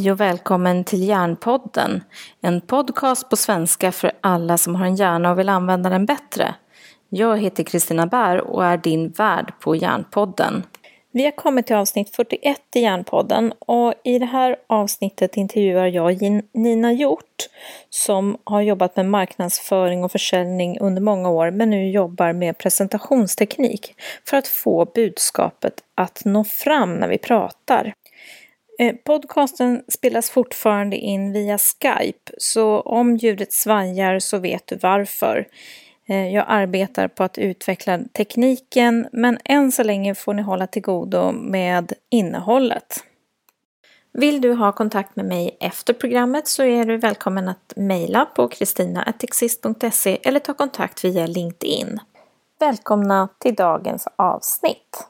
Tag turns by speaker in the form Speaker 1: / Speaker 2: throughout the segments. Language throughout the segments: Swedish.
Speaker 1: Hej och välkommen till Hjärnpodden. En podcast på svenska för alla som har en hjärna och vill använda den bättre. Jag heter Kristina Bär och är din värd på Hjärnpodden. Vi har kommit till avsnitt 41 i Hjärnpodden och i det här avsnittet intervjuar jag Nina Hjort som har jobbat med marknadsföring och försäljning under många år men nu jobbar med presentationsteknik för att få budskapet att nå fram när vi pratar. Eh, podcasten spelas fortfarande in via Skype, så om ljudet svajar så vet du varför. Eh, jag arbetar på att utveckla tekniken, men än så länge får ni hålla till godo med innehållet. Vill du ha kontakt med mig efter programmet så är du välkommen att mejla på kristina.exist.se eller ta kontakt via LinkedIn. Välkomna till dagens avsnitt!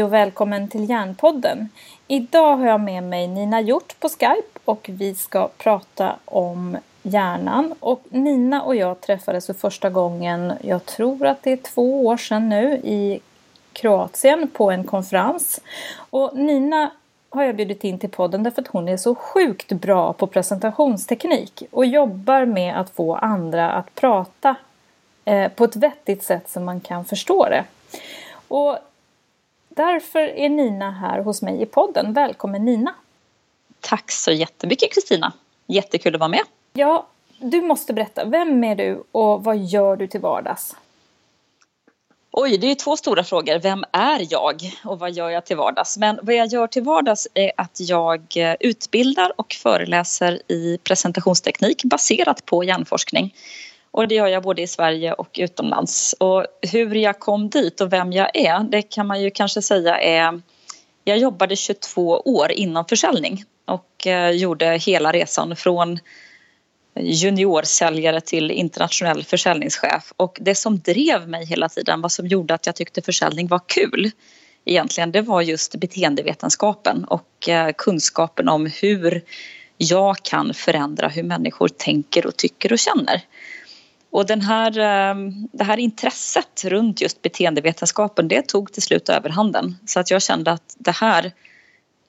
Speaker 1: Hej och välkommen till Hjärnpodden. Idag har jag med mig Nina Hjort på Skype och vi ska prata om hjärnan. Och Nina och jag träffades för första gången, jag tror att det är två år sedan nu, i Kroatien på en konferens. Och Nina har jag bjudit in till podden därför att hon är så sjukt bra på presentationsteknik och jobbar med att få andra att prata eh, på ett vettigt sätt så man kan förstå det. Och Därför är Nina här hos mig i podden. Välkommen Nina!
Speaker 2: Tack så jättemycket Kristina! Jättekul att vara med!
Speaker 1: Ja, du måste berätta. Vem är du och vad gör du till vardags?
Speaker 2: Oj, det är två stora frågor. Vem är jag och vad gör jag till vardags? Men vad jag gör till vardags är att jag utbildar och föreläser i presentationsteknik baserat på hjärnforskning. Och det gör jag både i Sverige och utomlands. Och hur jag kom dit och vem jag är, det kan man ju kanske säga är... Jag jobbade 22 år inom försäljning och eh, gjorde hela resan från juniorsäljare till internationell försäljningschef. Och det som drev mig hela tiden, vad som gjorde att jag tyckte försäljning var kul egentligen, det var just beteendevetenskapen och eh, kunskapen om hur jag kan förändra hur människor tänker och tycker och känner. Och den här, ehm, det här intresset runt just beteendevetenskapen det tog till slut överhanden. Så att jag kände att det här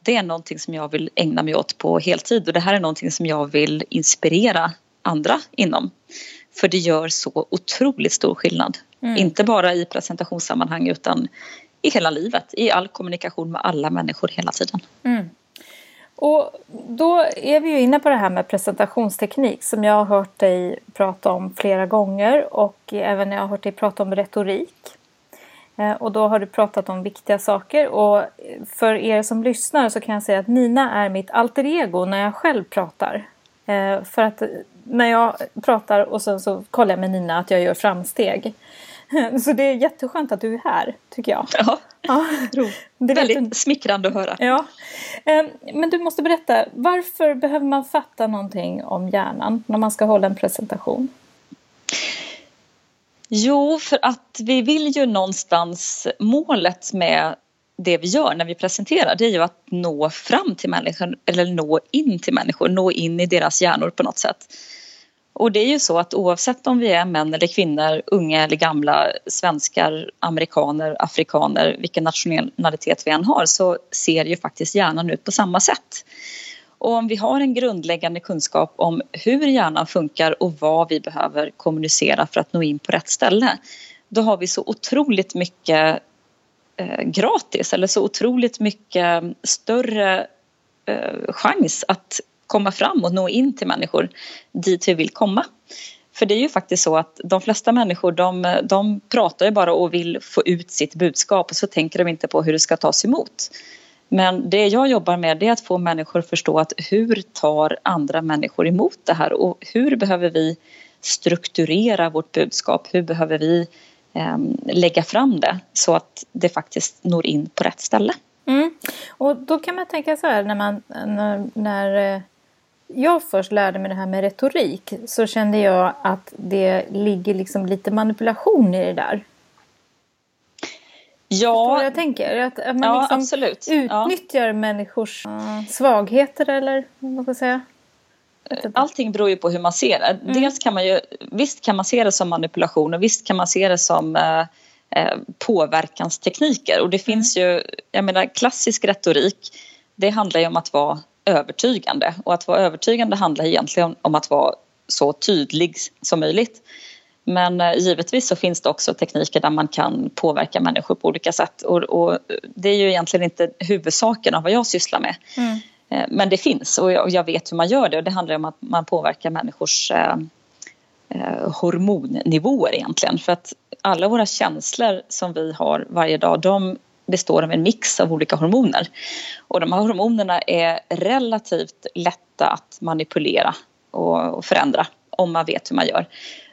Speaker 2: det är någonting som jag vill ägna mig åt på heltid och det här är någonting som jag vill inspirera andra inom. För det gör så otroligt stor skillnad. Mm. Inte bara i presentationssammanhang utan i hela livet, i all kommunikation med alla människor hela tiden. Mm.
Speaker 1: Och då är vi ju inne på det här med presentationsteknik som jag har hört dig prata om flera gånger och även jag har hört dig prata om retorik. Eh, och då har du pratat om viktiga saker och för er som lyssnar så kan jag säga att Nina är mitt alter ego när jag själv pratar. Eh, för att när jag pratar och sen så kollar jag med Nina att jag gör framsteg. Så det är jätteskönt att du är här, tycker jag.
Speaker 2: Ja, ja. Det är väldigt du... smickrande att höra.
Speaker 1: Ja. Ehm, men du måste berätta, varför behöver man fatta någonting om hjärnan när man ska hålla en presentation?
Speaker 2: Jo, för att vi vill ju någonstans målet med det vi gör när vi presenterar det är ju att nå fram till människor eller nå in till människor, nå in i deras hjärnor på något sätt. Och det är ju så att oavsett om vi är män eller kvinnor, unga eller gamla, svenskar, amerikaner, afrikaner, vilken nationalitet vi än har så ser ju faktiskt hjärnan ut på samma sätt. Och om vi har en grundläggande kunskap om hur hjärnan funkar och vad vi behöver kommunicera för att nå in på rätt ställe då har vi så otroligt mycket eh, gratis eller så otroligt mycket större eh, chans att komma fram och nå in till människor dit vi vill komma. För det är ju faktiskt så att de flesta människor de, de pratar ju bara och vill få ut sitt budskap och så tänker de inte på hur det ska tas emot. Men det jag jobbar med är att få människor att förstå att hur tar andra människor emot det här och hur behöver vi strukturera vårt budskap? Hur behöver vi eh, lägga fram det så att det faktiskt når in på rätt ställe?
Speaker 1: Mm. Och då kan man tänka så här när man när, när eh, jag först lärde mig det här med retorik så kände jag att det ligger liksom lite manipulation i det där. Ja, Förstår jag tänker? Att, att man
Speaker 2: ja,
Speaker 1: liksom
Speaker 2: absolut.
Speaker 1: utnyttjar ja. människors svagheter eller vad man ska säga.
Speaker 2: Allting beror ju på hur man ser det. Mm. Dels kan man ju, visst kan man se det som manipulation och visst kan man se det som eh, eh påverkanstekniker. Och det mm. finns ju, jag menar klassisk retorik, det handlar ju om att vara övertygande. Och att vara övertygande handlar egentligen om att vara så tydlig som möjligt. Men eh, givetvis så finns det också tekniker där man kan påverka människor på olika sätt. Och, och det är ju egentligen inte huvudsaken av vad jag sysslar med. Mm. Eh, men det finns och jag, vet hur man gör det och det handlar om att man påverkar människors eh, eh, hormonnivåer egentligen. För att alla våra känslor som vi har varje dag de består av en mix av olika hormoner. Och de här hormonerna är relativt lätta att manipulera och, förändra om man vet hur man gör.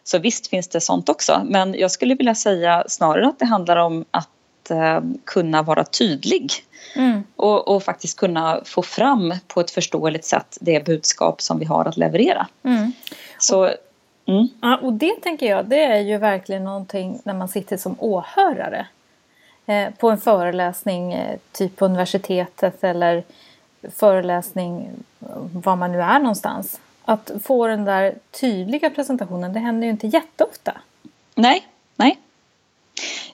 Speaker 2: Så visst finns det sånt också men jag skulle vilja säga snarare att det handlar om att eh, kunna vara tydlig mm. och, och, faktiskt kunna få fram på ett förståeligt sätt det budskap som vi har att leverera. Mm. Så,
Speaker 1: mm. Ja, och det tänker jag, det är ju verkligen någonting när man sitter som åhörare Eh, på en föreläsning, eh, typ på universitetet eller föreläsning eh, var man nu är någonstans att få den där tydliga presentationen, det händer ju inte jätteofta.
Speaker 2: Nej, nej.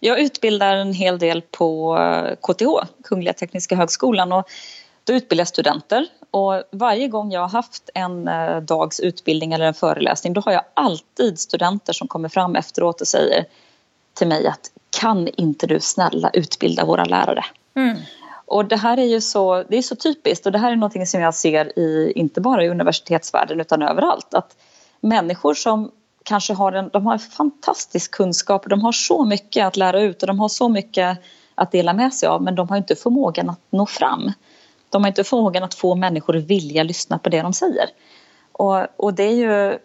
Speaker 2: Jag utbildar en hel del på KTH, Kungliga Tekniska Högskolan. Och då utbildar jag studenter och varje gång jag har haft en dags utbildning eller en föreläsning då har jag alltid studenter som kommer fram efteråt och säger till mig att kan inte du snälla utbilda våra lärare? Mm. Och det här är ju så, det är så typiskt och det här är någonting som jag ser i, inte bara i universitetsvärlden utan överallt. Att människor som kanske har en, de har en fantastisk kunskap, de har så mycket att lära ut och de har så mycket att dela med sig av men de har inte förmågan att nå fram. De har inte förmågan att få människor att vilja lyssna på det de säger. Och, och det är ju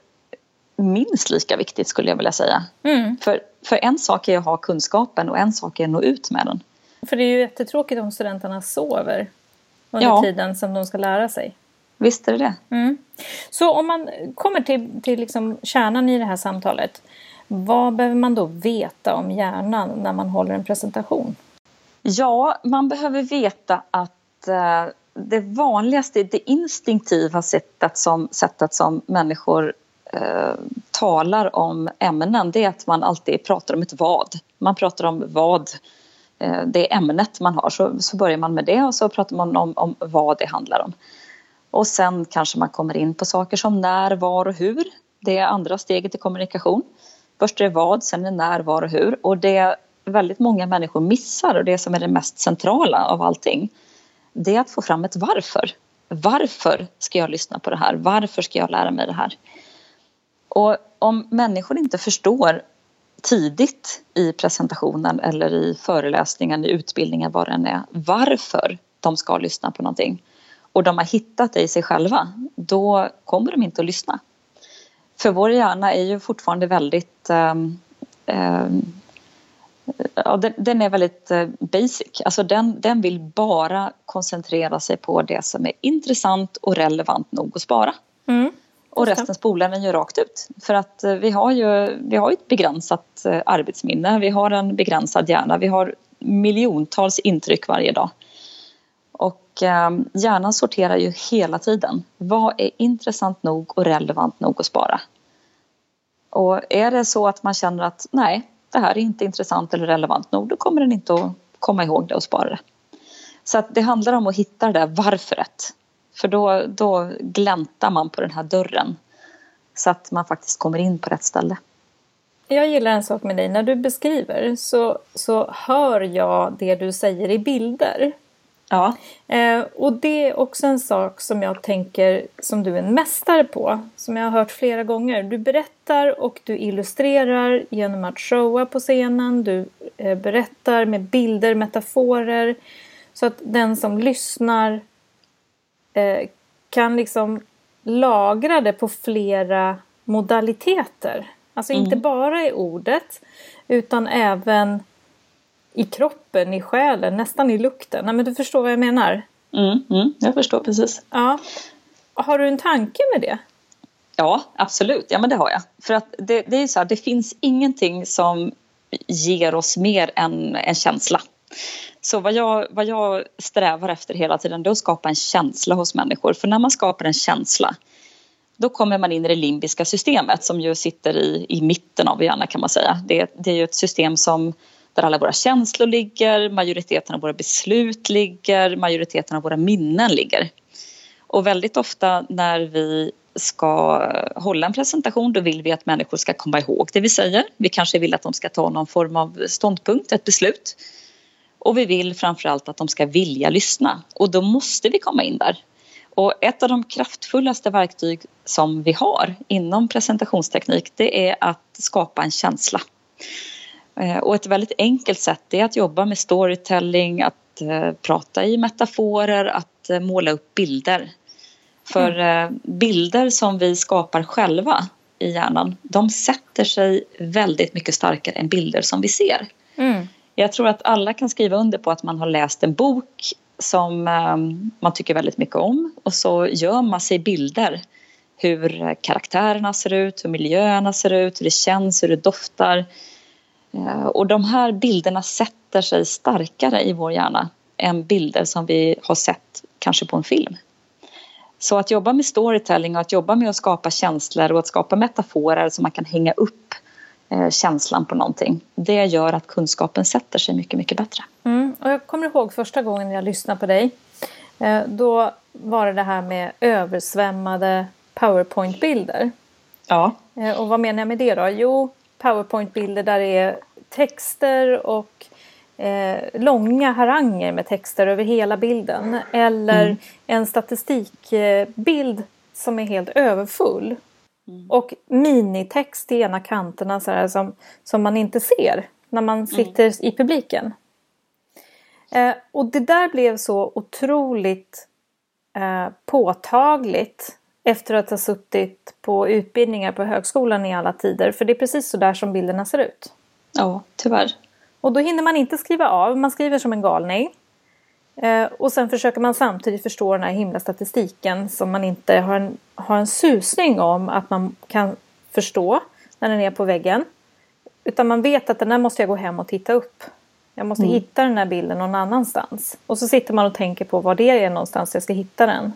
Speaker 2: minst lika viktigt skulle jag vilja säga. Mm. För, för en sak är att ha kunskapen och en sak är att nå ut med den.
Speaker 1: För det är ju jättetråkigt om studenterna sover under ja. tiden som de ska lära sig.
Speaker 2: Visst är det det.
Speaker 1: Mm. Så om man kommer till, till liksom kärnan i det här samtalet. Vad behöver man då veta om hjärnan när man håller en presentation?
Speaker 2: Ja, man behöver veta att eh, det vanligaste, det instinktiva sättet som, sättet som människor eh, talar om ämnen det är att man alltid pratar om ett vad. Man pratar om vad Eh, det ämnet man har så, så börjar man med det och så pratar man om, om vad det handlar om. Och sen kanske man kommer in på saker som när, var och hur. Det är andra steget i kommunikation. Först är det vad, sen är det när, var och hur. Och det väldigt många människor missar och det som är det mest centrala av allting det är att få fram ett varför. Varför ska jag lyssna på det här? Varför ska jag lära mig det här? Och om människor inte förstår tidigt i presentationen eller i föreläsningen, i utbildningen, vad den är, varför de ska lyssna på någonting och de har hittat det i sig själva, då kommer de inte att lyssna. För vår hjärna är ju fortfarande väldigt um, um, ja, den, den, är väldigt eh, basic. Alltså den, den vill bara koncentrera sig på det som är intressant och relevant nog att spara. Mm. Och resten spolar den ju rakt ut. För att eh, vi har ju vi har ett begränsat eh, arbetsminne, vi har en begränsad hjärna, vi har miljontals intryck varje dag. Och eh, hjärnan sorterar ju hela tiden. Vad är intressant nog och relevant nog att spara? Och är det så att man känner att nej, det här är inte intressant eller relevant nog, då kommer den inte att komma ihåg det och spara det. Så att det handlar om att hitta det där varföret. För då, då gläntar man på den här dörren så att man faktiskt kommer in på rätt ställe.
Speaker 1: Jag gillar en sak med dig. När du beskriver så, så hör jag det du säger i bilder.
Speaker 2: Ja.
Speaker 1: Eh, och det är också en sak som jag tänker som du är en mästare på. Som jag har hört flera gånger. Du berättar och du illustrerar genom att showa på scenen. Du eh, berättar med bilder, metaforer. Så att den som lyssnar Eh, kan liksom lagra det på flera modaliteter. Alltså mm. inte bara i ordet utan även i kroppen, i själen, nästan i lukten. Nej, men du förstår vad jag menar?
Speaker 2: Mm, mm, jag förstår precis.
Speaker 1: Ja. har du en tanke med det?
Speaker 2: Ja, absolut. Ja, men det har jag. För att det, det är så här, det finns ingenting som ger oss mer än en känsla. Så vad jag, vad jag strävar efter hela tiden är att skapa en känsla hos människor. För när man skapar en känsla då kommer man in i det limbiska systemet som ju sitter i, i mitten av hjärnan kan man säga. Det, det är ju ett system som där alla våra känslor ligger, majoriteten av våra beslut ligger, majoriteten av våra minnen ligger. Och väldigt ofta när vi ska hålla en presentation då vill vi att människor ska komma ihåg det vi säger. Vi kanske vill att de ska ta någon form av ståndpunkt, ett beslut. Och vi vill framförallt att de ska vilja lyssna och då måste vi komma in där. Och ett av de kraftfullaste verktyg som vi har inom presentationsteknik det är att skapa en känsla. Eh, och ett väldigt enkelt sätt är att jobba med storytelling, att eh, prata i metaforer, att eh, måla upp bilder. För mm. bilder som vi skapar själva i hjärnan, de sätter sig väldigt mycket starkare än bilder som vi ser. Mm. Jag tror att alla kan skriva under på att man har läst en bok som ehm, man tycker väldigt mycket om och så gör man sig bilder hur karaktärerna ser ut, hur miljöerna ser ut, hur det känns, hur det doftar. Eh, och de här bilderna sätter sig starkare i vår hjärna än bilder som vi har sett kanske på en film. Så att jobba med storytelling och att jobba med att skapa känslor och att skapa metaforer som man kan hänga upp eh, känslan på någonting. Det gör att kunskapen sätter sig mycket, mycket bättre.
Speaker 1: Mm. Och jag kommer ihåg första gången jag lyssnade på dig. Eh, då var det det här med översvämmade powerpoint-bilder.
Speaker 2: Ja.
Speaker 1: Och vad menar jag med det då? Jo, powerpoint-bilder där det är texter och eh, långa haranger med texter över hela bilden. Eller mm. en statistikbild som är helt överfull. Mm. Och minitext i ena kanterna så här, som, som man inte ser när man mm. sitter mm. i publiken. Eh, och det där blev så otroligt eh, påtagligt efter att ha suttit på utbildningar på högskolan i alla tider. För det är precis så där som bilderna ser ut.
Speaker 2: Ja, tyvärr.
Speaker 1: Och då hinner man inte skriva av, man skriver som en galning. Eh, och sen försöker man samtidigt förstå den här himla statistiken som man inte har en, har en susning om att man kan förstå när den är på väggen. Utan man vet att den där måste jag gå hem och titta upp. Jag måste mm. hitta den här bilden någon annanstans. Och så sitter man och tänker på var det är någonstans jag ska hitta den.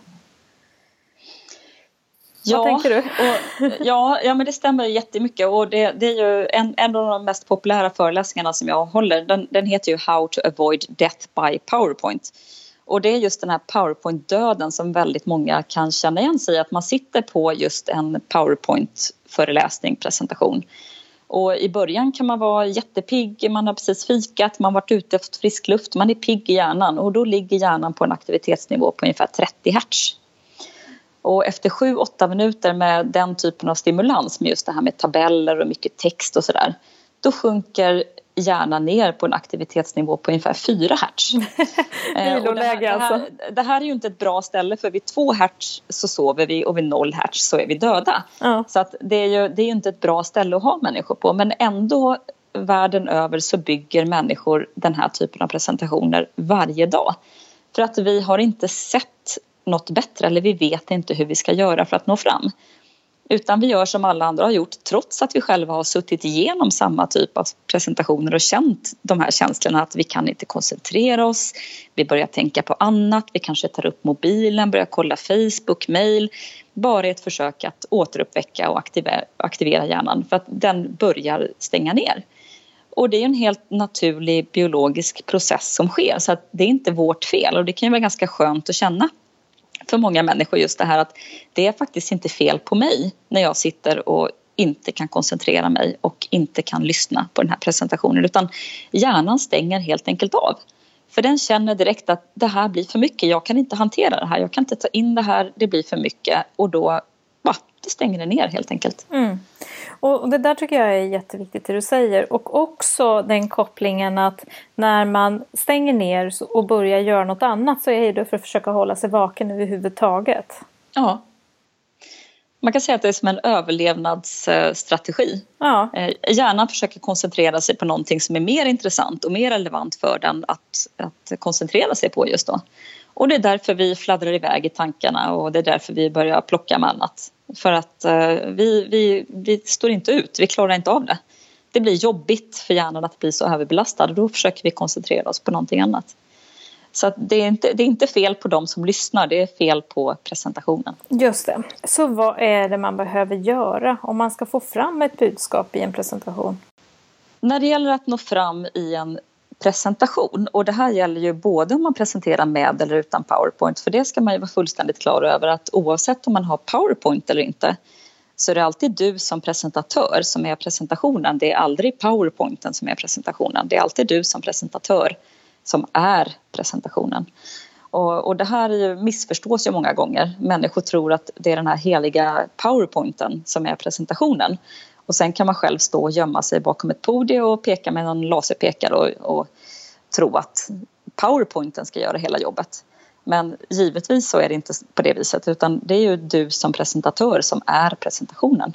Speaker 2: Ja, Vad tänker du? Och, ja, ja, men det stämmer jättemycket och det, det är ju en, en av de mest populära föreläsningarna som jag håller. Den, den heter ju How to avoid death by PowerPoint. Och det är just den här PowerPoint-döden som väldigt många kan känna igen sig i. Att man sitter på just en PowerPoint-föreläsning, presentation. Och i början kan man vara jättepigg, man har precis fikat, man har varit ute efter frisk luft, man är pigg i hjärnan och då ligger hjärnan på en aktivitetsnivå på ungefär 30 hertz. Och efter sju, åtta minuter med den typen av stimulans med just det här med tabeller och mycket text och sådär då sjunker hjärnan ner på en aktivitetsnivå på ungefär 4 hertz.
Speaker 1: Eh, det, här, det, alltså.
Speaker 2: det här är ju inte ett bra ställe för vid 2 hertz så sover vi och vid 0 hertz så är vi döda. Ja. Så att det är ju det är inte ett bra ställe att ha människor på men ändå världen över så bygger människor den här typen av presentationer varje dag. För att vi har inte sett något bättre eller vi vet inte hur vi ska göra för att nå fram. Utan vi gör som alla andra har gjort trots att vi själva har suttit igenom samma typ av presentationer och känt de här känslorna att vi kan inte koncentrera oss, vi börjar tänka på annat, vi kanske tar upp mobilen, börjar kolla Facebook, mail bara i ett försök att återuppväcka och aktivera, aktivera hjärnan för att den börjar stänga ner. Och det är en helt naturlig biologisk process som sker så att det är inte vårt fel och det kan ju vara ganska skönt att känna för många människor just det här att det är faktiskt inte fel på mig när jag sitter och inte kan koncentrera mig och inte kan lyssna på den här presentationen utan hjärnan stänger helt enkelt av. För den känner direkt att det här blir för mycket, jag kan inte hantera det här, jag kan inte ta in det här, det blir för mycket och då va, det stänger det ner helt enkelt.
Speaker 1: Mm. Och det där tycker jag är jätteviktigt det du säger. Och också den kopplingen att när man stänger ner och börjar göra något annat så är det för att försöka hålla sig vaken överhuvudtaget.
Speaker 2: Ja. Man kan säga att det är som en överlevnadsstrategi. Ja. Eh, hjärnan försöker koncentrera sig på någonting som är mer intressant och mer relevant för den att, att koncentrera sig på just då. Och det är därför vi fladdrar iväg i tankarna och det är därför vi börjar plocka med annat. För att uh, vi, vi, vi står inte ut, vi klarar inte av det. Det blir jobbigt för hjärnan att bli så överbelastad och då försöker vi koncentrera oss på någonting annat. Så det, är inte, det är inte fel på de som lyssnar, det är fel på presentationen.
Speaker 1: Just det. Så vad är det man behöver göra om man ska få fram ett budskap i en presentation?
Speaker 2: När det gäller att nå fram i en presentation och det här gäller ju både om man presenterar med eller utan Powerpoint för det ska man ju vara fullständigt klar över att oavsett om man har Powerpoint eller inte så är det alltid du som presentatör som är presentationen. Det är aldrig Powerpointen som är presentationen. Det är alltid du som presentatör som är presentationen. Och, och det här ju, missförstås ju många gånger. Människor tror att det är den här heliga powerpointen som är presentationen. Och sen kan man själv stå och gömma sig bakom ett podium och peka med någon laserpekare och, och tro att powerpointen ska göra hela jobbet. Men givetvis så är det inte på det viset utan det är ju du som presentatör som är presentationen.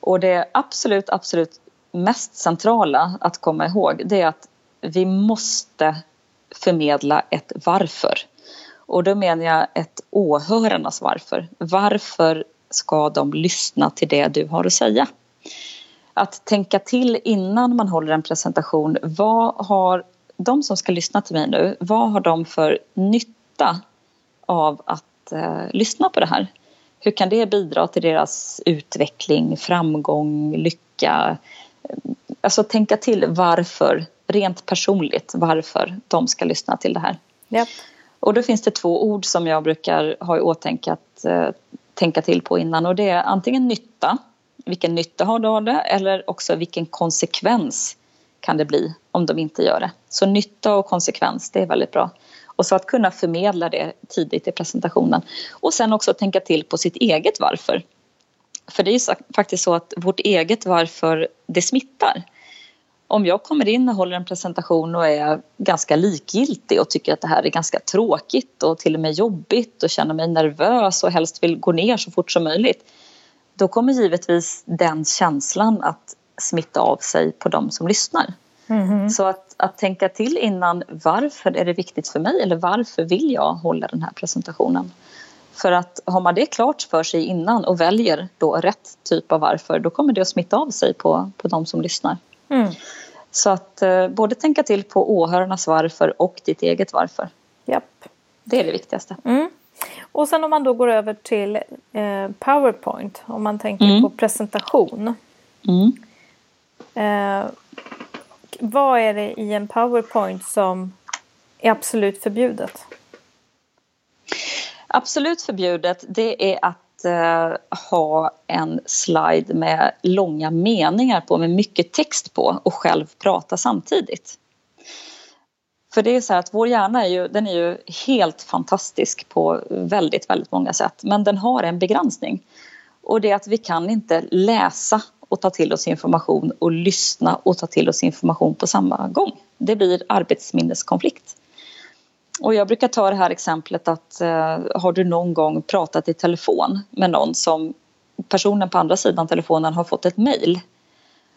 Speaker 2: Och det absolut, absolut mest centrala att komma ihåg det är att vi måste förmedla ett varför. Och då menar jag ett åhörarnas varför. Varför ska de lyssna till det du har att säga? Att tänka till innan man håller en presentation. Vad har de som ska lyssna till mig nu, vad har de för nytta av att eh, lyssna på det här? Hur kan det bidra till deras utveckling, framgång, lycka? Alltså tänka till varför rent personligt varför de ska lyssna till det här.
Speaker 1: Yep.
Speaker 2: Och då finns det två ord som jag brukar ha i åtanke att eh, tänka till på innan och det är antingen nytta, vilken nytta har du av det eller också vilken konsekvens kan det bli om de inte gör det. Så nytta och konsekvens, det är väldigt bra. Och så att kunna förmedla det tidigt i presentationen. Och sen också tänka till på sitt eget varför. För det är faktiskt så att vårt eget varför det smittar om jag kommer in och håller en presentation och är ganska likgiltig och tycker att det här är ganska tråkigt och till och med jobbigt och känner mig nervös och helst vill gå ner så fort som möjligt då kommer givetvis den känslan att smitta av sig på de som lyssnar. Mm. Så att, att tänka till innan varför är det viktigt för mig eller varför vill jag hålla den här presentationen? För att har man det klart för sig innan och väljer då rätt typ av varför då kommer det att smitta av sig på, på de som lyssnar. Mm. Så att eh, både tänka till på åhörarnas varför och ditt eget varför.
Speaker 1: Japp.
Speaker 2: Det är det viktigaste.
Speaker 1: Mm. Och sen om man då går över till eh, Powerpoint, om man tänker mm. på presentation. Mm. Eh, vad är det i en Powerpoint som är absolut förbjudet?
Speaker 2: Absolut förbjudet det är att eh, ha en slide med långa meningar på med mycket text på och själv prata samtidigt. För det är så här att vår hjärna är ju, den är ju helt fantastisk på väldigt, väldigt många sätt. Men den har en begränsning. Och det är att vi kan inte läsa och ta till oss information och lyssna och ta till oss information på samma gång. Det blir arbetsminneskonflikt. Och jag brukar ta det här exemplet att eh, har du någon gång pratat i telefon med någon som personen på andra sidan telefonen har fått ett mejl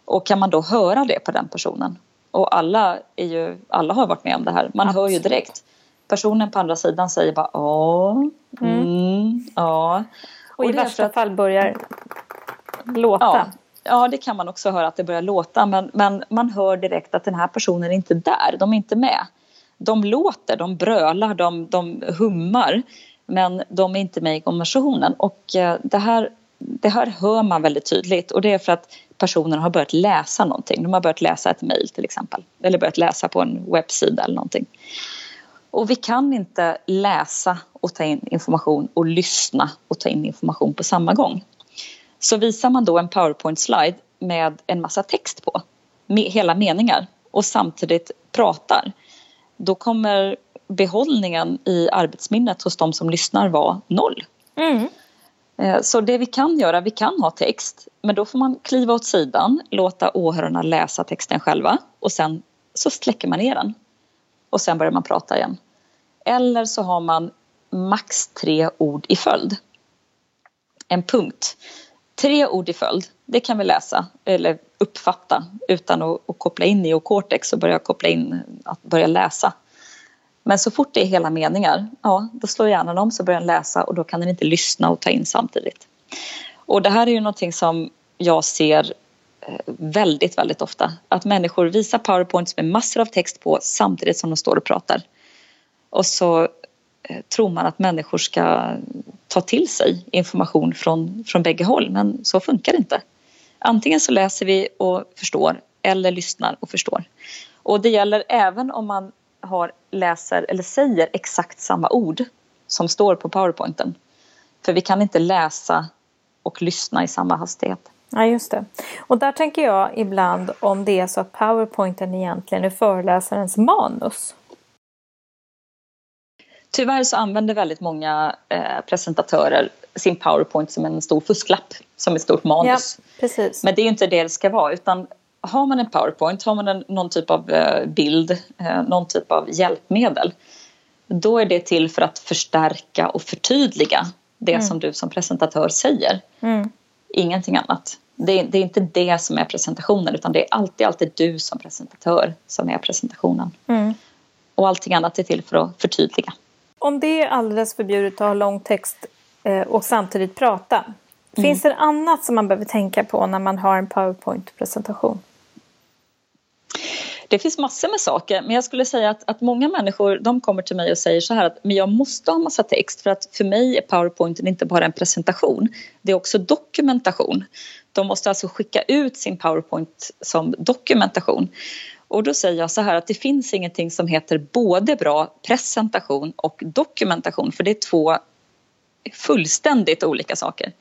Speaker 2: och kan man då höra det på den personen? Och alla, är ju, alla har varit med om det här, man Absolut. hör ju direkt. Personen på andra sidan säger bara ja, mm, mm, ja.
Speaker 1: Och, och i värsta att, fall börjar låta.
Speaker 2: Ja, ja, det kan man också höra att det börjar låta men, men man hör direkt att den här personen är inte där, de är inte med de låter, de brölar, de, de hummar men de är inte med i konversationen och eh, det här, det här hör man väldigt tydligt och det är för att personen har börjat läsa någonting. De har börjat läsa ett mejl till exempel eller börjat läsa på en webbsida eller någonting. Och vi kan inte läsa och ta in information och lyssna och ta in information på samma gång. Så visar man då en powerpoint-slide med en massa text på, med hela meningar och samtidigt pratar då kommer behållningen i arbetsminnet hos de som lyssnar vara noll. Mm. Eh, så det vi kan göra, vi kan ha text men då får man kliva åt sidan, låta åhörarna läsa texten själva och sen så släcker man ner den. Och sen börjar man prata igen. Eller så har man max tre ord i följd. En punkt. Tre ord i följd, det kan vi läsa eller uppfatta utan att, att koppla in i och cortex och börja koppla in att börja läsa. Men så fort det är hela meningar, ja, då slår hjärnan om så börjar den läsa och då kan den inte lyssna och ta in samtidigt. Och det här är ju någonting som jag ser eh, väldigt, väldigt ofta. Att människor visar powerpoints med massor av text på samtidigt som de står och pratar. Och så eh, tror man att människor ska ta till sig information från, från bägge håll, men så funkar det inte. Antingen så läser vi och förstår eller lyssnar och förstår. Och det gäller även om man har, läser eller säger exakt samma ord som står på powerpointen. För vi kan inte läsa och lyssna i samma hastighet.
Speaker 1: Ja, just det. Och där tänker jag ibland om det är så att powerpointen egentligen är föreläsarens manus.
Speaker 2: Tyvärr så använder väldigt många eh, presentatörer sin powerpoint som en stor fusklapp, som ett stort manus.
Speaker 1: Ja, precis.
Speaker 2: Men det är inte det det ska vara utan har man en powerpoint, har man en, någon typ av eh, bild, eh, någon typ av hjälpmedel då är det till för att förstärka och förtydliga det mm. som du som presentatör säger. Mm. Ingenting annat. Det, det, är inte det som är presentationen utan det är alltid, alltid du som presentatör som är presentationen. Mm. Och allting annat är till för att förtydliga.
Speaker 1: Om det är alldeles förbjudet att ha lång text eh, och samtidigt prata. Finns mm. det annat som man behöver tänka på när man har en powerpoint-presentation?
Speaker 2: Det finns massor med saker men jag skulle säga att, att många människor de kommer till mig och säger så här att men jag måste ha massa text för att för mig är powerpointen inte bara en presentation det är också dokumentation. De måste alltså skicka ut sin powerpoint som dokumentation. Och då säger jag så här att det finns ingenting som heter både bra presentation och dokumentation för det är två fullständigt olika saker.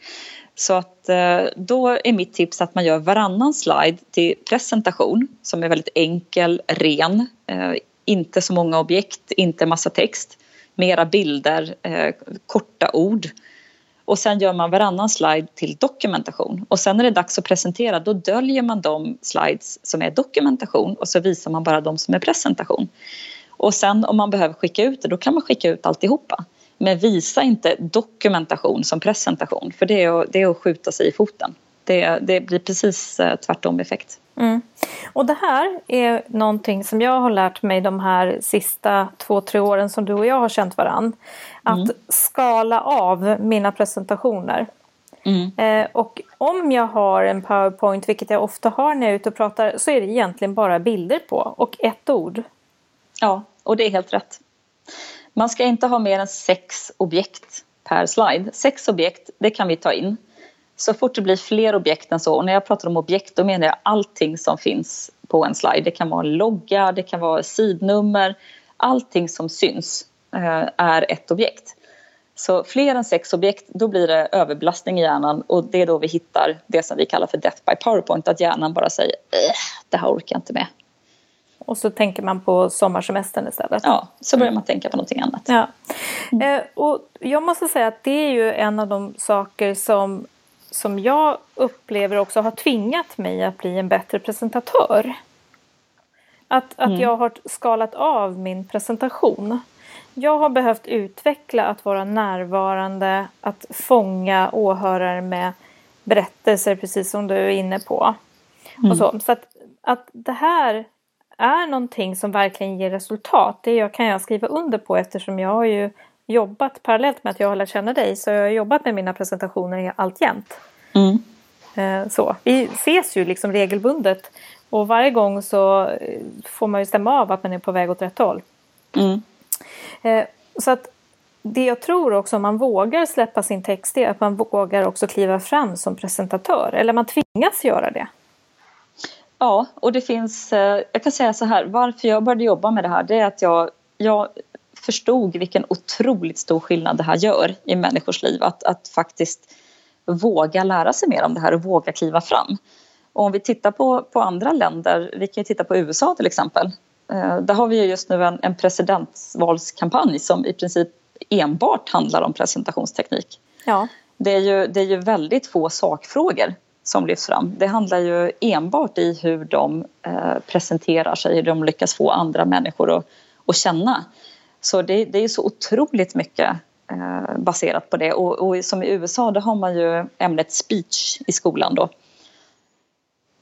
Speaker 2: Så att eh, då är mitt tips att man gör varannan slide till presentation som är väldigt enkel, ren, eh, inte så många objekt, inte massa text, mera bilder, eh, korta ord. Och sen gör man varannan slide till dokumentation och sen när det är dags att presentera då döljer man de slides som är dokumentation och så visar man bara de som är presentation. Och sen om man behöver skicka ut det då kan man skicka ut alltihopa. Men visa inte dokumentation som presentation för det är att, det är att skjuta sig i foten. Det, det blir precis eh, tvärtom effekt.
Speaker 1: Mm. Och det här är någonting som jag har lärt mig de här sista två, tre åren som du och jag har känt varann. Att mm. skala av mina presentationer. Mm. Eh, och om jag har en powerpoint, vilket jag ofta har när jag är ute och pratar, så är det egentligen bara bilder på och ett ord.
Speaker 2: Ja, och det är helt rätt. Man ska inte ha mer än sex objekt per slide. Sex objekt, det kan vi ta in. Så fort det blir fler objekt än så, och när jag pratar om objekt då menar jag allting som finns på en slide. Det kan vara logga, det kan vara sidnummer, allting som syns eh, är ett objekt. Så fler än sex objekt, då blir det överbelastning i hjärnan och det är då vi hittar det som vi kallar för death by powerpoint, att hjärnan bara säger det här orkar jag inte med.
Speaker 1: Och så tänker man på sommarsemestern istället.
Speaker 2: Ja, så börjar man tänka på någonting annat.
Speaker 1: Ja. Mm. Eh, och jag måste säga att det är ju en av de saker som, som jag upplever också har tvingat mig att bli en bättre presentatör. Att, att mm. jag har skalat av min presentation. Jag har behövt utveckla att vara närvarande, att fånga åhörare med berättelser precis som du är inne på. Mm. Och så så att, att det här är någonting som verkligen ger resultat, det kan jag skriva under på eftersom jag har ju jobbat parallellt med att jag har lärt känna dig så jag har jobbat med mina presentationer alltjämt. Mm. Eh, så. Vi ses ju liksom regelbundet och varje gång så eh, får man ju stämma av att man är på väg åt rätt håll. Mm. Eh, så att det jag tror också om man vågar släppa sin text är att man vågar också kliva fram som presentatör eller man tvingas göra det.
Speaker 2: Ja, och det finns, eh, jag kan säga så här, varför jag började jobba med det här det är att jag, jag förstod vilken otroligt stor skillnad det här gör i människors liv. Att, att faktiskt våga lära sig mer om det här och våga kliva fram. Och om vi tittar på, på andra länder, vi kan ju titta på USA till exempel. Eh, där har vi ju just nu en, en presidentvalskampanj som i princip enbart handlar om presentationsteknik. Ja. Det, är ju, det är ju väldigt få sakfrågor som lyfts fram. Det handlar ju enbart i hur de eh, presenterar sig, hur de lyckas få andra människor att, att känna. Så det, det är så otroligt mycket eh, baserat på det. Och, och, som i USA, där har man ju ämnet speech i skolan då.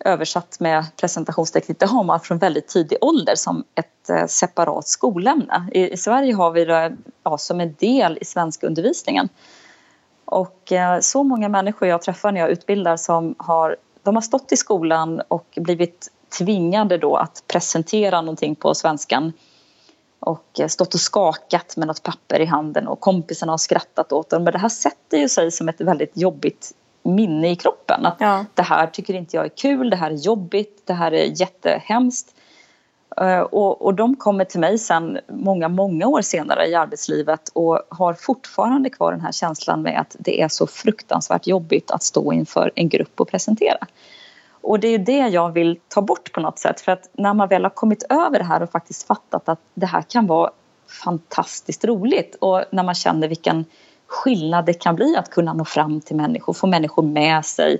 Speaker 2: översatt med presentationsteknik, det har man från väldigt tidig ålder som ett eh, separat skolämne. I, I, Sverige har vi det ja, som en del i svenska undervisningen. Och eh, så många människor jag träffar när jag utbildar som har, de har stått i skolan och blivit tvingade då att presentera någonting på svenskan och eh, stått och skakat med något papper i handen och kompisarna har skrattat åt dem. Men det här sätter ju sig som ett väldigt jobbigt minne i kroppen. Att ja. Det här tycker inte jag är kul, det här är jobbigt, det här är jättehemskt. Eh, och, och de kommer till mig sen många, många år senare i arbetslivet och har fortfarande kvar den här känslan med att det är så fruktansvärt jobbigt att stå inför en grupp och presentera. Och det är det jag vill ta bort på något sätt för att när man väl har kommit över det här och faktiskt fattat att det här kan vara fantastiskt roligt och när man känner vilken skillnad det kan bli att kunna nå fram till människor, få människor med sig,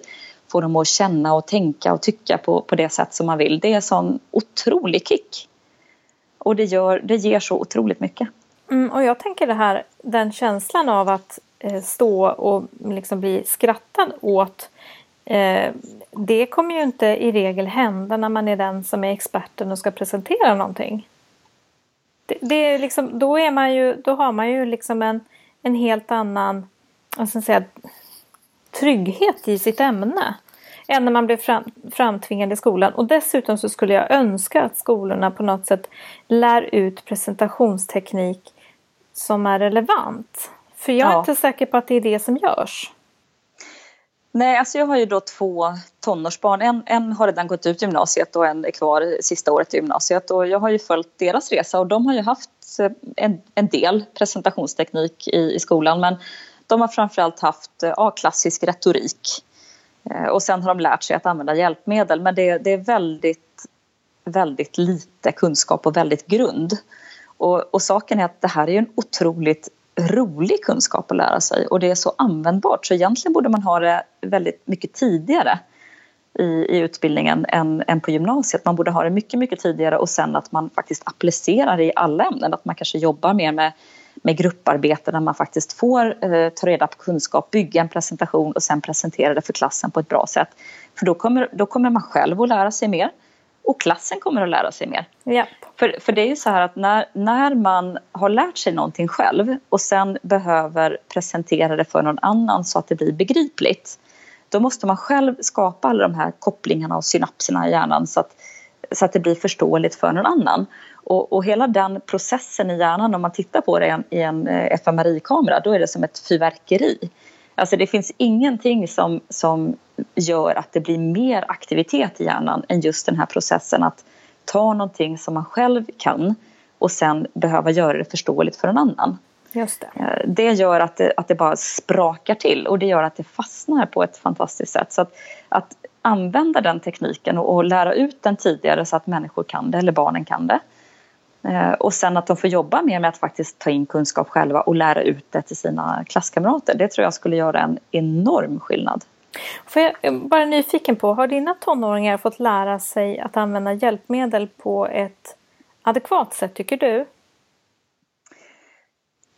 Speaker 2: få dem att känna och tänka och tycka på, på det sätt som man vill. Det är en sån otrolig kick. Och det, gör, det ger så otroligt mycket.
Speaker 1: Mm, och jag tänker det här, den känslan av att eh, stå och liksom bli skrattad åt eh, det kommer ju inte i regel hända när man är den som är experten och ska presentera någonting. Det, det är liksom, då, är man ju, då har man ju liksom en, en helt annan vad ska säga, trygghet i sitt ämne än när man blev fram, framtvingad i skolan. Och dessutom så skulle jag önska att skolorna på något sätt lär ut presentationsteknik som är relevant. För jag är ja. inte säker på att det är det som görs.
Speaker 2: Nej, alltså jag har ju då två tonårsbarn. En, en har redan gått ut gymnasiet och en är kvar sista året i gymnasiet. Och jag har ju följt deras resa och de har ju haft en, en del presentationsteknik i, i skolan men de har framförallt haft eh, ja, klassisk retorik. Eh, och sen har de lärt sig att använda hjälpmedel men det, det är väldigt, väldigt lite kunskap och väldigt grund. Och, och saken är att det här är en otroligt rolig kunskap att lära sig och det är så användbart så egentligen borde man ha det väldigt mycket tidigare i, i utbildningen än, än på gymnasiet. Man borde ha det mycket, mycket tidigare och sen att man faktiskt applicerar det i alla ämnen. Att man kanske jobbar mer med, med grupparbete där man faktiskt får eh, ta reda på kunskap, bygga en presentation och sen presentera det för klassen på ett bra sätt. För då kommer, då kommer man själv att lära sig mer och klassen kommer att lära sig mer.
Speaker 1: Yep.
Speaker 2: För, för det är ju så här att när, när man har lärt sig någonting själv och sen behöver presentera det för någon annan så att det blir begripligt då måste man själv skapa alla de här kopplingarna och synapserna i hjärnan så att, så att det blir förståeligt för någon annan. Och, och hela den processen i hjärnan, om man tittar på det i en, eh, fMRI-kamera, då är det som ett fyrverkeri. Alltså det finns ingenting som, som gör att det blir mer aktivitet i hjärnan än just den här processen att ta någonting som man själv kan och sen behöva göra det förståeligt för en annan.
Speaker 1: Just det.
Speaker 2: Eh, det gör att det, att det bara sprakar till och det gör att det fastnar på ett fantastiskt sätt. Så att, att använda den tekniken och, och lära ut den tidigare så att människor kan det, eller barnen kan det. Eh, och sen att de får jobba mer med att faktiskt ta in kunskap själva och lära ut det till sina klasskamrater. Det tror jag skulle göra en enorm skillnad.
Speaker 1: Får jag eh, bara nyfiken på, har dina tonåringar fått lära sig att använda hjälpmedel på ett adekvat sätt tycker du?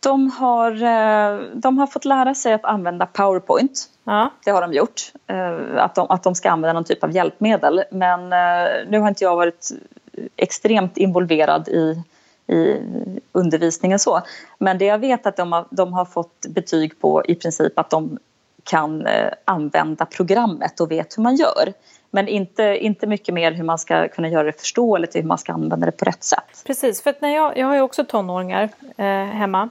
Speaker 2: De har, eh, de har fått lära sig att använda Powerpoint.
Speaker 1: Ja.
Speaker 2: Det har de gjort. Eh, att de, att de ska använda någon typ av hjälpmedel. Men nu har inte jag varit extremt involverad i, i undervisningen så. Men det jag vet att de har, de har fått betyg på i princip att de kan eh, använda programmet och vet hur man gör. Men inte, inte mycket mer hur man ska kunna göra det förståeligt och hur man ska använda det på rätt sätt.
Speaker 1: Precis, för när jag, jag har ju också tonåringar eh, hemma.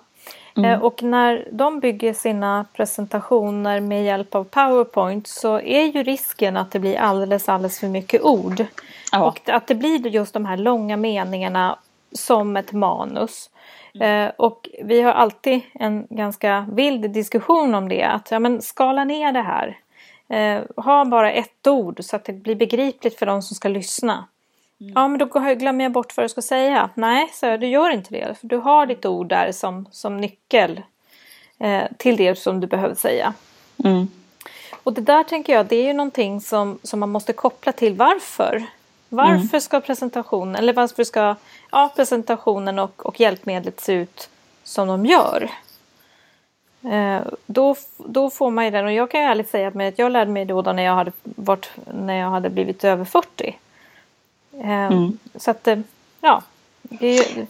Speaker 1: Mm. Eh, och när de bygger sina presentationer med hjälp av Powerpoint så är ju risken att det blir alldeles, alldeles för mycket ord. Ja. Och att det blir just de här långa meningarna som ett manus. Mm. Eh, och vi har alltid en ganska vild diskussion om det. Att ja, men skala ner det här. Eh, ha bara ett ord så att det blir begripligt för de som ska lyssna. Mm. Ja men då glömmer jag bort vad du ska säga. Nej, så jag, du gör inte det. För du har ditt ord där som, som nyckel eh, till det som du behöver säga.
Speaker 2: Mm.
Speaker 1: Och det där tänker jag, det är ju någonting som, som man måste koppla till varför. Varför mm. ska presentationen, eller varför ska ja, presentationen och, och hjälpmedlet se ut som de gör? Eh, då, då får man ju den och jag kan ju ärligt säga att jag lärde mig då, då när, jag hade varit, när jag hade blivit över 40. Eh, mm. Så att ja.
Speaker 2: Det,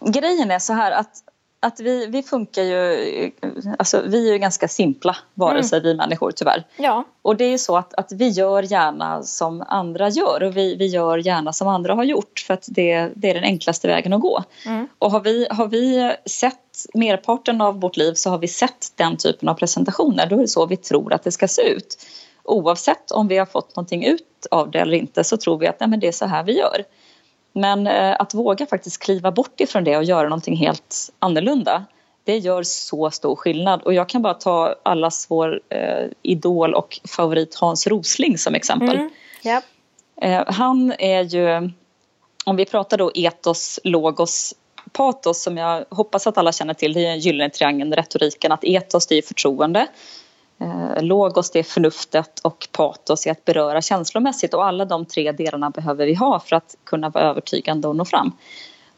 Speaker 2: Grejen är så här att att vi, vi funkar ju, alltså vi är ju ganska simpla varelser mm. vi människor tyvärr.
Speaker 1: Ja.
Speaker 2: Och det är ju så att, att vi gör gärna som andra gör och vi, vi gör gärna som andra har gjort för att det, det är den enklaste vägen att gå. Mm. Och har vi, har vi sett merparten av vårt liv så har vi sett den typen av presentationer, då är det så vi tror att det ska se ut. Oavsett om vi har fått någonting ut av det eller inte så tror vi att nej, men det är så här vi gör. Men eh, att våga faktiskt kliva bort ifrån det och göra någonting helt annorlunda det gör så stor skillnad. Och jag kan bara ta allas vår eh, idol och favorit Hans Rosling som exempel. Mm.
Speaker 1: Yep.
Speaker 2: Eh, han är ju, om vi pratar då etos, logos, patos som jag hoppas att alla känner till, det är en gyllene triangeln, retoriken att etos det är förtroende. Eh, logos det är förnuftet och patos är att beröra känslomässigt och alla de tre delarna behöver vi ha för att kunna vara övertygande och nå fram.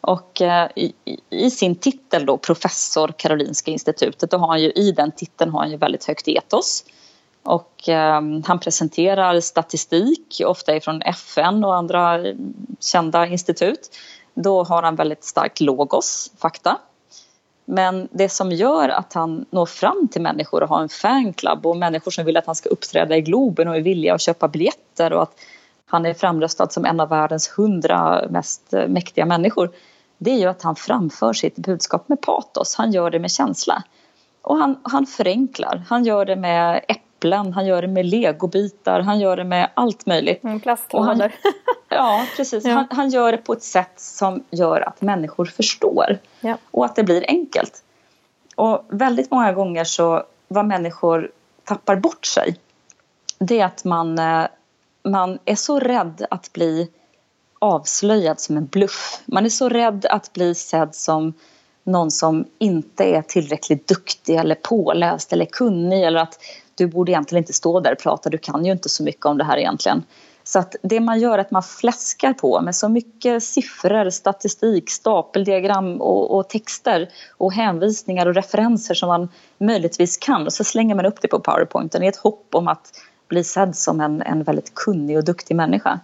Speaker 2: Och eh, i, i, sin titel då, professor Karolinska institutet, då har han ju, i den titeln har han ju väldigt högt etos. Och eh, han presenterar statistik, ofta ifrån FN och andra kända institut. Då har han väldigt starkt logos, fakta. Men det som gör att han når fram till människor och har en fanclub och människor som vill att han ska uppträda i Globen och är villiga att köpa biljetter och att han är framröstad som en av världens hundra mest eh, mäktiga människor. Det är ju att han framför sitt budskap med patos, han gör det med känsla. Och han, han förenklar, han gör det med äpplen, han gör det med legobitar, han gör det med allt möjligt.
Speaker 1: Mm, Plastlådor.
Speaker 2: Ja, precis. Ja. Han, han, gör det på ett sätt som gör att människor förstår ja. och att det blir enkelt. Och väldigt många gånger så vad människor tappar bort sig det är att man, eh, man är så rädd att bli avslöjad som en bluff. Man är så rädd att bli sedd som någon som inte är tillräckligt duktig eller påläst eller kunnig eller att du borde egentligen inte stå där och prata, du kan ju inte så mycket om det här egentligen. Så att det man gör är att man fläskar på med så mycket siffror, statistik, stapeldiagram och, och, texter och hänvisningar och referenser som man möjligtvis kan och så slänger man upp det på powerpointen i ett hopp om att bli sedd som en, en väldigt kunnig och duktig människa.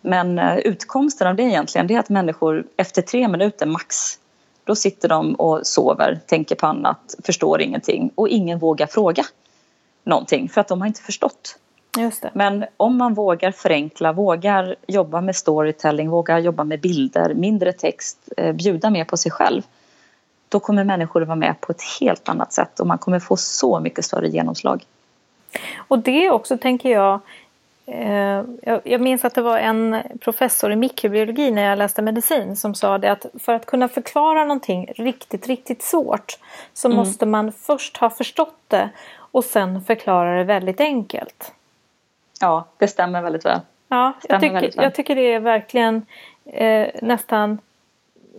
Speaker 2: Men eh, utkomsten av det egentligen det är att människor efter tre minuter max då sitter de och sover, tänker på annat, förstår ingenting och ingen vågar fråga någonting för att de har inte förstått. Men om man vågar förenkla, vågar jobba med storytelling, vågar jobba med bilder, mindre text, eh, bjuda mer på sig själv. Då kommer människor att vara med på ett helt annat sätt och man kommer få så mycket större genomslag.
Speaker 1: Och det också tänker jag eh, jag minns att det var en professor i mikrobiologi när jag läste medicin som sa det att för att kunna förklara någonting riktigt, riktigt svårt så mm. måste man först ha förstått det och sen förklara det väldigt enkelt.
Speaker 2: Ja, det stämmer väldigt väl.
Speaker 1: Ja, jag tycker, jag tycker det är verkligen eh, nästan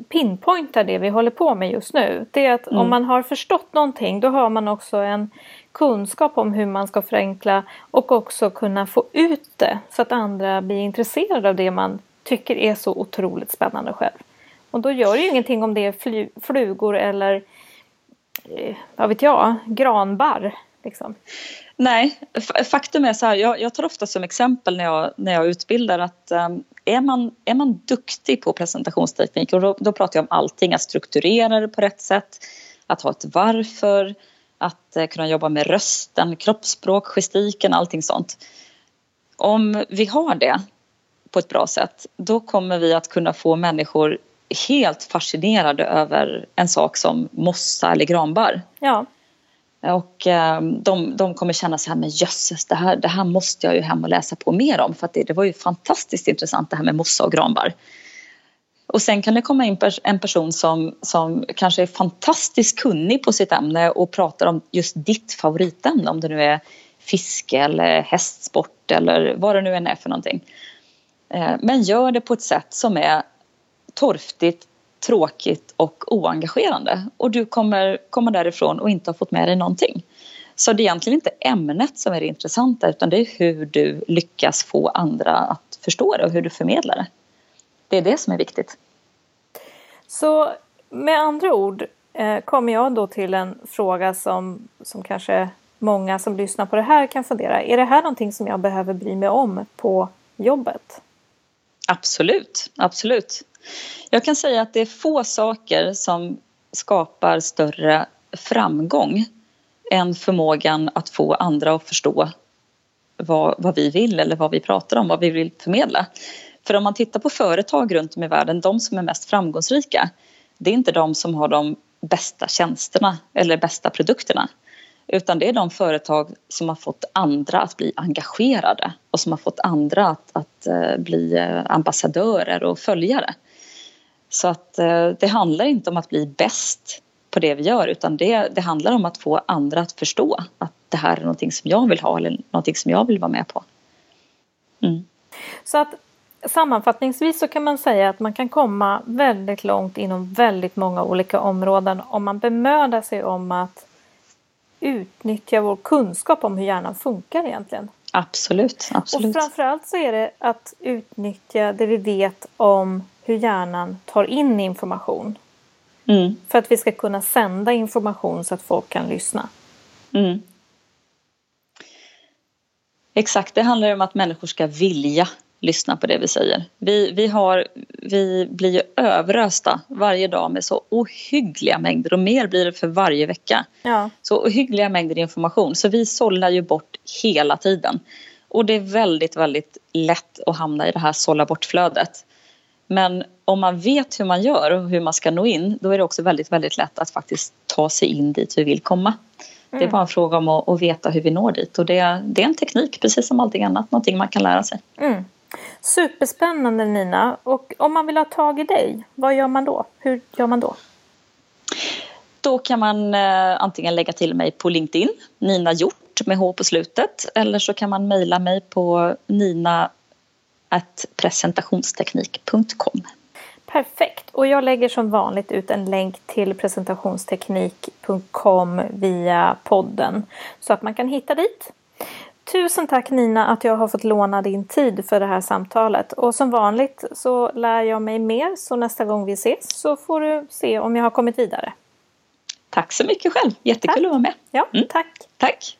Speaker 1: pinpointar det vi håller på med just nu. Det är att mm. om man har förstått någonting då har man också en kunskap om hur man ska förenkla och också kunna få ut det så att andra blir intresserade av det man tycker är så otroligt spännande själv. Och då gör det ju ingenting om det är flugor eller eh, vad vet jag, granbarr. Liksom.
Speaker 2: Nej, faktum är så här, jag, jag, tar ofta som exempel när jag, när jag utbildar att um, är, man, är man duktig på presentationsteknik och då, då pratar jag om allting, att strukturera det på rätt sätt, att ha ett varför, att uh, kunna jobba med rösten, kroppsspråk, gestiken, allting sånt. Om vi har det på ett bra sätt, då kommer vi att kunna få människor helt fascinerade över en sak som mossa eller granbarr.
Speaker 1: Ja.
Speaker 2: Och ehm, de, de kommer känna så här, men jösses, det här, det här måste jag ju hem och läsa på mer om för att det, det var ju fantastiskt intressant det här med mossa och granbar. Och sen kan det komma in en person som, som kanske är fantastiskt kunnig på sitt ämne och pratar om just ditt favoritämne, om det nu är fiske eller hästsport eller vad det nu än är för någonting. Eh, men gör det på ett sätt som är torftigt, tråkigt och oengagerande och du kommer komma därifrån och inte ha fått med dig någonting. Så det är egentligen inte ämnet som är det intressanta utan det är hur du lyckas få andra att förstå det och hur du förmedlar det. Det är det som är viktigt.
Speaker 1: Så med andra ord, eh, kommer jag då till en fråga som, som kanske många som lyssnar på det här kan fundera. Är det här någonting som jag behöver bry mig om på jobbet?
Speaker 2: Absolut, absolut. Jag kan säga att det är få saker som skapar större framgång än förmågan att få andra att förstå vad, vad vi vill eller vad vi pratar om, vad vi vill förmedla. För om man tittar på företag runt om i världen, de som är mest framgångsrika, det är inte de som har de bästa tjänsterna eller bästa produkterna. Utan det är de företag som har fått andra att bli engagerade och som har fått andra att, att eh, bli eh, ambassadörer och följare. Så att eh, det handlar inte om att bli bäst på det vi gör utan det, det handlar om att få andra att förstå att det här är någonting som jag vill ha eller någonting som jag vill vara med på.
Speaker 1: Mm. Så att sammanfattningsvis så kan man säga att man kan komma väldigt långt inom väldigt många olika områden om man bemödar sig om att utnyttja vår kunskap om hur hjärnan funkar egentligen.
Speaker 2: Absolut, absolut.
Speaker 1: Och framförallt så är det att utnyttja det vi vet om hur hjärnan tar in information. Mm. För att vi ska kunna sända information så att folk kan lyssna. Mm.
Speaker 2: Exakt, det handlar om att människor ska vilja lyssna på det vi säger. Vi, vi, har, vi blir ju överösta varje dag med så ohyggliga mängder och mer blir det för varje vecka. Ja. Så ohyggliga mängder information så vi sållar ju bort hela tiden. Och det är väldigt, väldigt lätt att hamna i det här sålla bort-flödet. Men om man vet hur man gör och hur man ska nå in då är det också väldigt, väldigt lätt att faktiskt ta sig in dit vi vill komma. Mm. Det är mm. bara en fråga om att, att, veta hur vi når dit och det, det är en teknik precis som allting annat, någonting man kan lära sig. Mm.
Speaker 1: Superspännande Nina! Och om man vill ha tag i dig, vad gör man då? Hur gör man då?
Speaker 2: Då kan man eh, antingen lägga till mig på LinkedIn, Nina Hjort med H på slutet. Eller så kan man mejla mig på nina.presentationsteknik.com.
Speaker 1: Perfekt! Och jag lägger som vanligt ut en länk till presentationsteknik.com via podden så att man kan hitta dit. Tusen tack Nina att jag har fått låna din tid för det här samtalet. Och som vanligt så lär jag mig mer så nästa gång vi ses så får du se om jag har kommit vidare.
Speaker 2: Tack så mycket själv, jättekul tack. att vara med.
Speaker 1: Ja, mm. tack.
Speaker 2: Tack.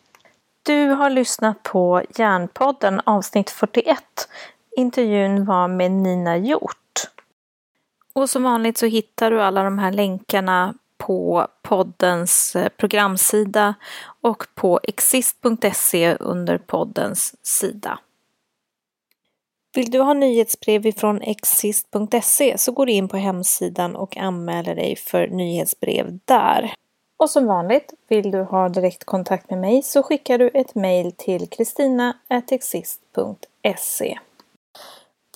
Speaker 1: Du har lyssnat på Järnpodden avsnitt 41. Intervjun var med Nina Hjort. Och som vanligt så hittar du alla de här länkarna på poddens eh, programsida och på exist.se under poddens sida. Vill du ha nyhetsbrev ifrån exist.se så går du in på hemsidan och anmäler dig för nyhetsbrev där. Och som vanligt, vill du ha direktkontakt med mig så skickar du ett mejl till kristina.exist.se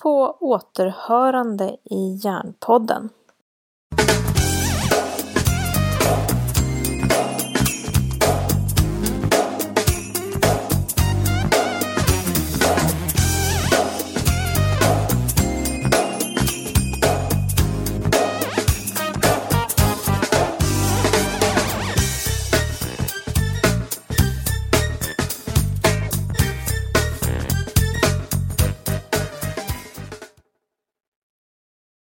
Speaker 1: på återhörande i Järnpodden.